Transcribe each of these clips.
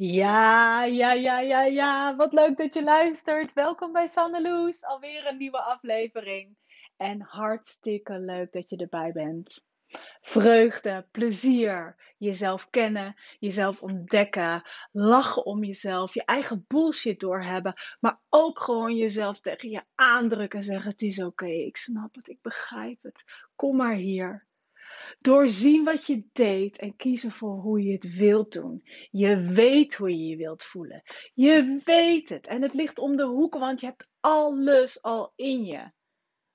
Ja, ja, ja, ja, ja. Wat leuk dat je luistert. Welkom bij Sanneloes. Alweer een nieuwe aflevering. En hartstikke leuk dat je erbij bent. Vreugde, plezier, jezelf kennen, jezelf ontdekken, lachen om jezelf, je eigen bullshit doorhebben, maar ook gewoon jezelf tegen je aandrukken en zeggen: Het is oké, ik snap het, ik begrijp het. Kom maar hier. Doorzien wat je deed en kiezen voor hoe je het wilt doen. Je weet hoe je je wilt voelen. Je weet het. En het ligt om de hoek, want je hebt alles al in je.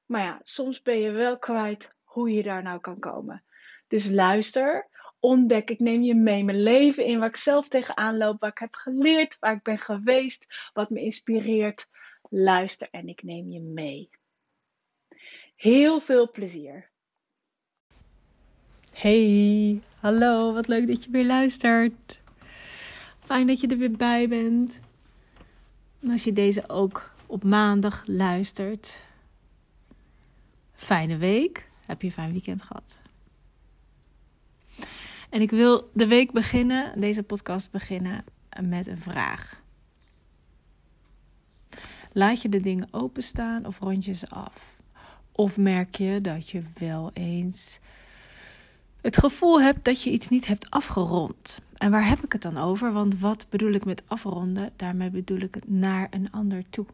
Maar ja, soms ben je wel kwijt hoe je daar nou kan komen. Dus luister, ontdek, ik neem je mee mijn leven in, waar ik zelf tegenaan loop, waar ik heb geleerd, waar ik ben geweest, wat me inspireert. Luister en ik neem je mee. Heel veel plezier. Hey, hallo, wat leuk dat je weer luistert. Fijn dat je er weer bij bent. En als je deze ook op maandag luistert, fijne week. Heb je een fijn weekend gehad? En ik wil de week beginnen, deze podcast beginnen met een vraag. Laat je de dingen openstaan of rond je ze af? Of merk je dat je wel eens het gevoel hebt dat je iets niet hebt afgerond. En waar heb ik het dan over? Want wat bedoel ik met afronden? Daarmee bedoel ik het naar een ander toe.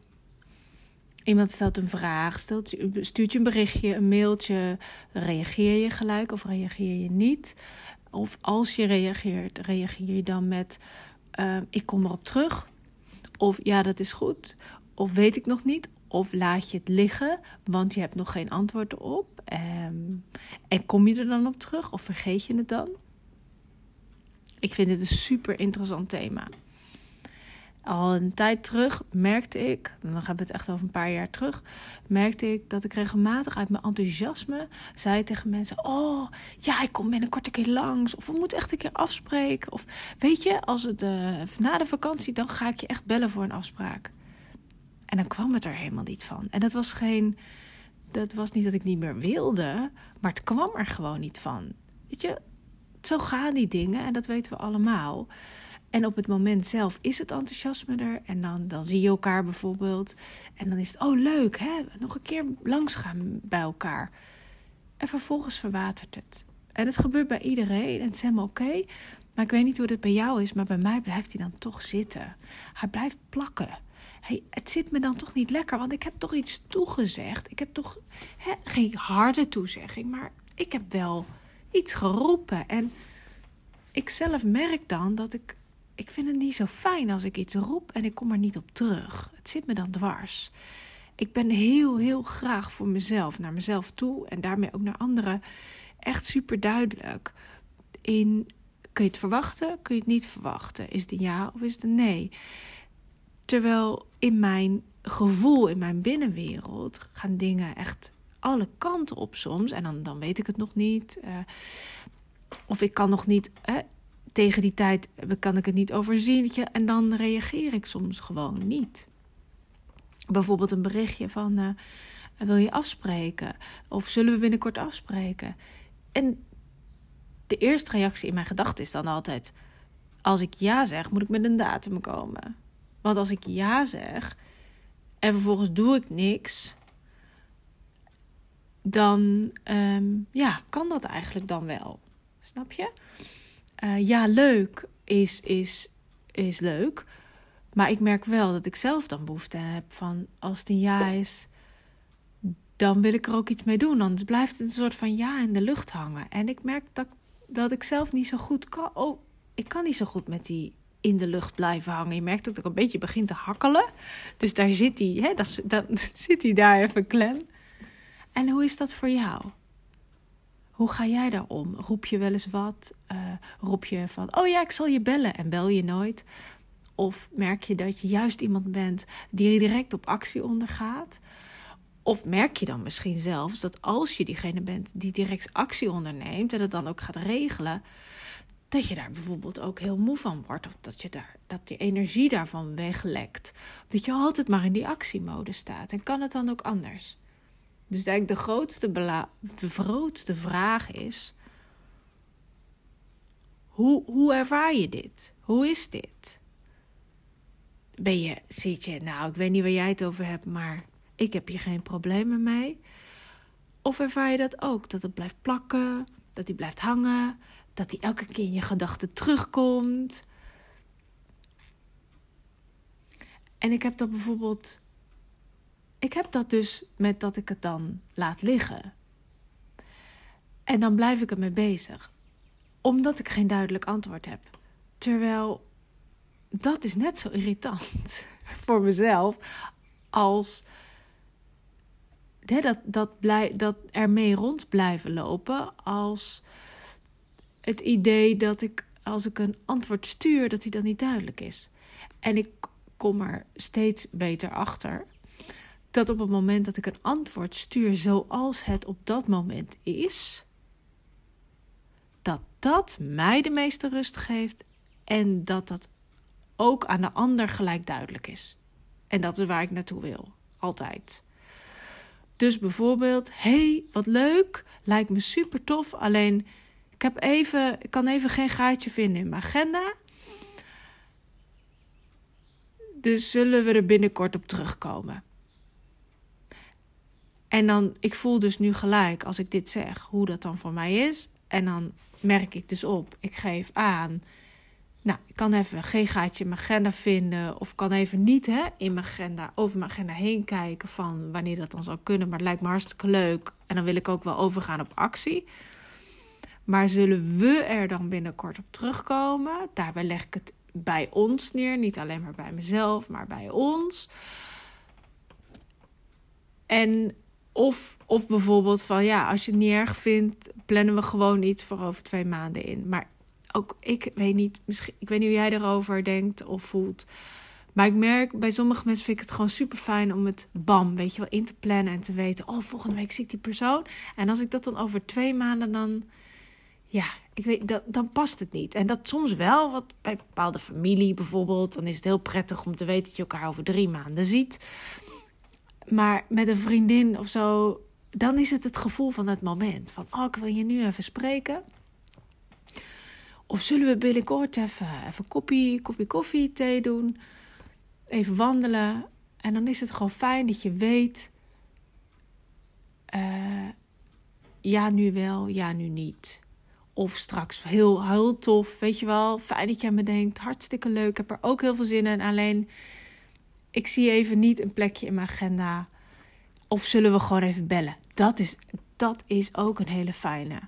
Iemand stelt een vraag, stelt, stuurt je een berichtje, een mailtje. Reageer je gelijk of reageer je niet? Of als je reageert, reageer je dan met: uh, Ik kom erop terug. Of ja, dat is goed. Of weet ik nog niet. Of laat je het liggen, want je hebt nog geen antwoord erop. Um, en kom je er dan op terug of vergeet je het dan? Ik vind dit een super interessant thema. Al een tijd terug merkte ik, dan hebben we het echt over een paar jaar terug, merkte ik dat ik regelmatig uit mijn enthousiasme zei tegen mensen: Oh, ja, ik kom binnenkort een keer langs. Of we moeten echt een keer afspreken. Of weet je, als het uh, na de vakantie, dan ga ik je echt bellen voor een afspraak. En dan kwam het er helemaal niet van. En dat was geen. Dat was niet dat ik niet meer wilde, maar het kwam er gewoon niet van. Weet je, zo gaan die dingen en dat weten we allemaal. En op het moment zelf is het enthousiasme er. En dan, dan zie je elkaar bijvoorbeeld. En dan is het, oh leuk, hè? nog een keer langs gaan bij elkaar. En vervolgens verwatert het. En het gebeurt bij iedereen en het is helemaal oké. maar ik weet niet hoe het bij jou is, maar bij mij blijft hij dan toch zitten. Hij blijft plakken het zit me dan toch niet lekker, want ik heb toch iets toegezegd. Ik heb toch geen harde toezegging, maar ik heb wel iets geroepen. En ik zelf merk dan dat ik, ik vind het niet zo fijn als ik iets roep en ik kom er niet op terug. Het zit me dan dwars. Ik ben heel, heel graag voor mezelf, naar mezelf toe en daarmee ook naar anderen, echt super duidelijk. In kun je het verwachten, kun je het niet verwachten? Is het een ja of is het een nee? Terwijl in mijn gevoel, in mijn binnenwereld, gaan dingen echt alle kanten op soms. En dan, dan weet ik het nog niet. Uh, of ik kan nog niet. tegen die tijd kan ik het niet overzien. En dan reageer ik soms gewoon niet. Bijvoorbeeld een berichtje van. Uh, wil je afspreken? Of zullen we binnenkort afspreken? En de eerste reactie in mijn gedachten is dan altijd: als ik ja zeg, moet ik met een datum komen. Want als ik ja zeg en vervolgens doe ik niks, dan um, ja, kan dat eigenlijk dan wel. Snap je? Uh, ja, leuk is, is, is leuk. Maar ik merk wel dat ik zelf dan behoefte heb van als het een ja is, dan wil ik er ook iets mee doen. Anders blijft het een soort van ja in de lucht hangen. En ik merk dat, dat ik zelf niet zo goed kan. Oh, ik kan niet zo goed met die in de lucht blijven hangen. Je merkt ook dat ik een beetje begint te hakkelen. Dus daar zit hij, hè, dat, dan zit hij daar even klem. En hoe is dat voor jou? Hoe ga jij daarom? Roep je wel eens wat? Uh, roep je van, oh ja, ik zal je bellen en bel je nooit? Of merk je dat je juist iemand bent die direct op actie ondergaat? Of merk je dan misschien zelfs dat als je diegene bent die direct actie onderneemt en het dan ook gaat regelen, dat je daar bijvoorbeeld ook heel moe van wordt. Of dat je, daar, dat je energie daarvan weglekt. Dat je altijd maar in die actiemode staat. En kan het dan ook anders? Dus eigenlijk de grootste, de grootste vraag is: hoe, hoe ervaar je dit? Hoe is dit? ben je, zit je, nou, ik weet niet waar jij het over hebt, maar ik heb hier geen problemen mee. Of ervaar je dat ook? Dat het blijft plakken, dat die blijft hangen, dat die elke keer in je gedachten terugkomt. En ik heb dat bijvoorbeeld. Ik heb dat dus met dat ik het dan laat liggen. En dan blijf ik ermee bezig. Omdat ik geen duidelijk antwoord heb. Terwijl dat is net zo irritant voor mezelf als hè, dat, dat, blij, dat ermee rond blijven lopen. Als het idee dat ik als ik een antwoord stuur, dat hij dan niet duidelijk is. En ik kom er steeds beter achter dat op het moment dat ik een antwoord stuur zoals het op dat moment is, dat dat mij de meeste rust geeft en dat dat ook aan de ander gelijk duidelijk is. En dat is waar ik naartoe wil, altijd. Dus bijvoorbeeld, hey, wat leuk, lijkt me super tof, alleen ik, heb even, ik kan even geen gaatje vinden in mijn agenda. Dus zullen we er binnenkort op terugkomen. En dan, ik voel dus nu gelijk als ik dit zeg, hoe dat dan voor mij is. En dan merk ik dus op, ik geef aan. Nou, ik kan even geen gaatje in mijn agenda vinden. Of kan even niet hè, in mijn agenda, over mijn agenda heen kijken van wanneer dat dan zou kunnen. Maar het lijkt me hartstikke leuk. En dan wil ik ook wel overgaan op actie. Maar zullen we er dan binnenkort op terugkomen? Daarbij leg ik het bij ons neer. Niet alleen maar bij mezelf, maar bij ons. En of, of bijvoorbeeld van ja, als je het niet erg vindt, plannen we gewoon iets voor over twee maanden in. Maar ook ik weet niet, misschien, ik weet niet hoe jij erover denkt of voelt. Maar ik merk bij sommige mensen vind ik het gewoon super fijn om het bam, weet je wel, in te plannen en te weten. Oh, volgende week zie ik die persoon. En als ik dat dan over twee maanden dan ja, ik weet, dat, dan past het niet. En dat soms wel, wat bij bepaalde familie bijvoorbeeld, dan is het heel prettig om te weten dat je elkaar over drie maanden ziet. Maar met een vriendin of zo, dan is het het gevoel van het moment. Van, oh, ik wil je nu even spreken. Of zullen we binnenkort even, even koppie, koppie koffie, thee doen? Even wandelen. En dan is het gewoon fijn dat je weet... Uh, ja, nu wel, ja, nu niet. Of straks heel, heel tof, weet je wel. Fijn dat jij me denkt. Hartstikke leuk. Ik heb er ook heel veel zin in. Alleen, ik zie even niet een plekje in mijn agenda. Of zullen we gewoon even bellen? Dat is, dat is ook een hele fijne.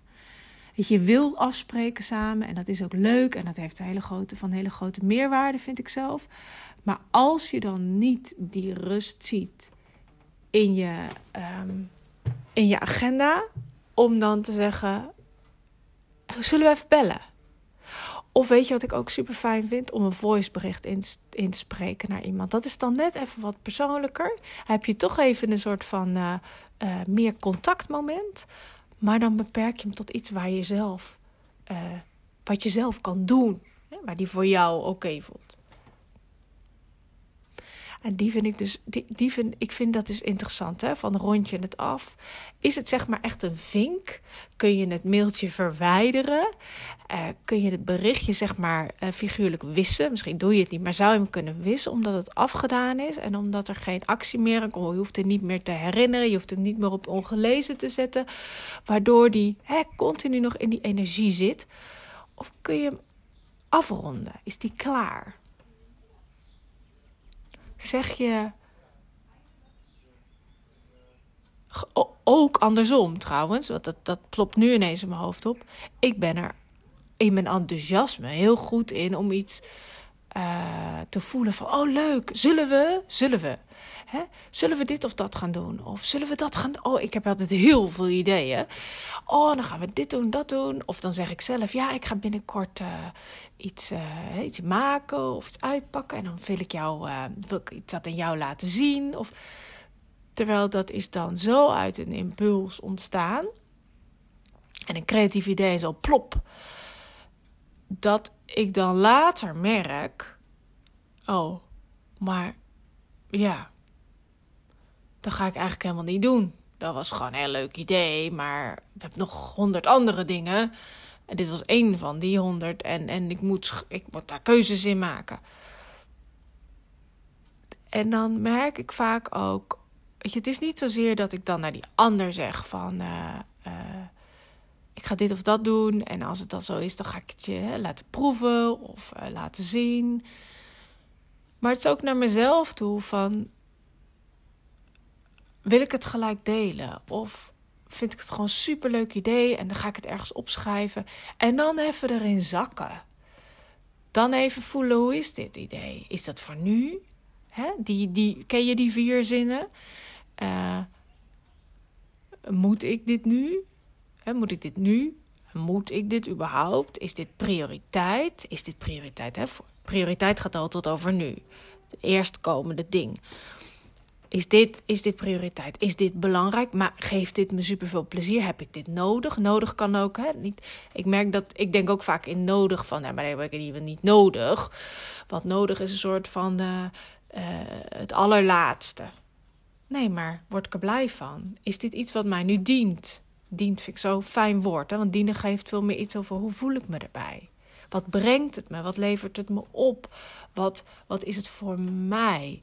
Dat je wil afspreken samen en dat is ook leuk en dat heeft een hele grote, van hele grote meerwaarde, vind ik zelf. Maar als je dan niet die rust ziet in je, um, in je agenda, om dan te zeggen: zullen we even bellen? Of weet je wat ik ook super fijn vind? Om een voicebericht in, in te spreken naar iemand. Dat is dan net even wat persoonlijker. Heb je toch even een soort van uh, uh, meer contactmoment. Maar dan beperk je hem tot iets waar je zelf, uh, wat je zelf kan doen. Hè, waar die voor jou oké voelt. En die vind ik dus, die, vind, ik vind dat dus interessant, hè? van rond je het af. Is het zeg maar echt een vink? Kun je het mailtje verwijderen? Uh, kun je het berichtje zeg maar uh, figuurlijk wissen? Misschien doe je het niet, maar zou je hem kunnen wissen omdat het afgedaan is en omdat er geen actie meer komt? Je hoeft het niet meer te herinneren, je hoeft hem niet meer op ongelezen te zetten, waardoor die hè, continu nog in die energie zit. Of kun je hem afronden? Is die klaar? Zeg je. Ook andersom trouwens, want dat, dat plopt nu ineens in mijn hoofd op. Ik ben er in mijn enthousiasme heel goed in om iets uh, te voelen van: oh leuk, zullen we, zullen we, hè? zullen we dit of dat gaan doen? Of zullen we dat gaan Oh, ik heb altijd heel veel ideeën. Oh, dan gaan we dit doen, dat doen. Of dan zeg ik zelf: ja, ik ga binnenkort uh, iets, uh, iets maken of iets uitpakken. En dan wil ik jou, wil ik iets dat aan jou laten zien. Of, terwijl dat is dan zo uit een impuls ontstaan. En een creatief idee is al plop dat ik dan later merk: oh, maar ja, dat ga ik eigenlijk helemaal niet doen. Dat was gewoon een heel leuk idee, maar ik heb nog honderd andere dingen. En dit was één van die honderd. En, en ik, moet, ik moet daar keuzes in maken. En dan merk ik vaak ook, weet je, het is niet zozeer dat ik dan naar die ander zeg van, uh, uh, ik ga dit of dat doen. En als het dan zo is, dan ga ik het je hè, laten proeven of uh, laten zien. Maar het is ook naar mezelf toe van, wil ik het gelijk delen? Of vind ik het gewoon een superleuk idee en dan ga ik het ergens opschrijven. En dan even erin zakken. Dan even voelen, hoe is dit idee? Is dat voor nu? Hè? Die, die, ken je die vier zinnen? Uh, moet ik dit nu? Moet ik dit nu? Moet ik dit überhaupt? Is dit prioriteit? Is dit prioriteit? Prioriteit gaat altijd over nu. Het eerstkomende ding. Is dit, is dit prioriteit? Is dit belangrijk? Maar geeft dit me superveel plezier? Heb ik dit nodig? Nodig kan ook. Hè? Niet, ik merk dat ik denk ook vaak in nodig van. Nou, maar dat heb ik niet nodig. Wat nodig is een soort van uh, uh, het allerlaatste. Nee, maar word ik er blij van? Is dit iets wat mij nu dient? Dient vind ik zo'n fijn woord. Hè? Want dienen geeft veel meer iets over hoe voel ik me erbij. Wat brengt het me? Wat levert het me op? Wat, wat is het voor mij?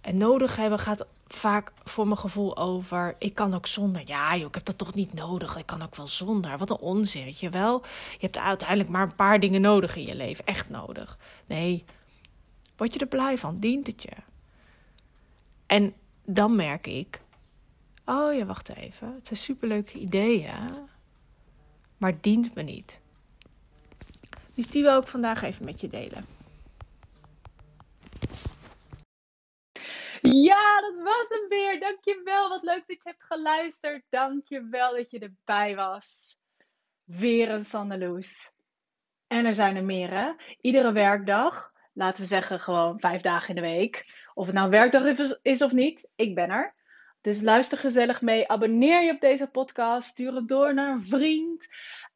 En nodig hebben gaat vaak voor mijn gevoel over. Ik kan ook zonder. Ja, joh, ik heb dat toch niet nodig. Ik kan ook wel zonder. Wat een onzin, je wel. Je hebt uiteindelijk maar een paar dingen nodig in je leven. Echt nodig. Nee, word je er blij van? Dient het je? En dan merk ik. Oh ja, wacht even. Het zijn superleuke ideeën. Maar het dient me niet. Dus die wil ik vandaag even met je delen. Ja, dat was hem weer. Dankjewel. Wat leuk dat je hebt geluisterd. Dankjewel dat je erbij was. Weer een Sandeloes. En er zijn er meer, hè? Iedere werkdag, laten we zeggen gewoon vijf dagen in de week. Of het nou werkdag is of niet, ik ben er. Dus luister gezellig mee. Abonneer je op deze podcast. Stuur het door naar een vriend.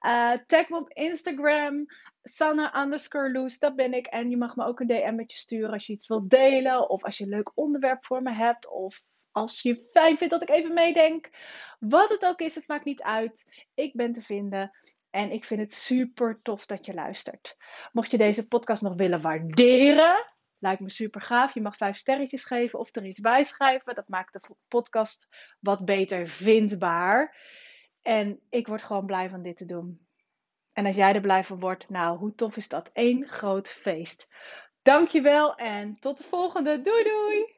Uh, tag me op Instagram. Sanne dat ben ik. En je mag me ook een DM'tje sturen als je iets wilt delen. Of als je een leuk onderwerp voor me hebt. Of als je fijn vindt dat ik even meedenk. Wat het ook is, het maakt niet uit. Ik ben te vinden. En ik vind het super tof dat je luistert. Mocht je deze podcast nog willen waarderen, lijkt me super gaaf. Je mag vijf sterretjes geven of er iets bij schrijven. Dat maakt de podcast wat beter vindbaar. En ik word gewoon blij van dit te doen. En als jij er blij van wordt, nou, hoe tof is dat? Eén groot feest. Dankjewel en tot de volgende. Doei doei!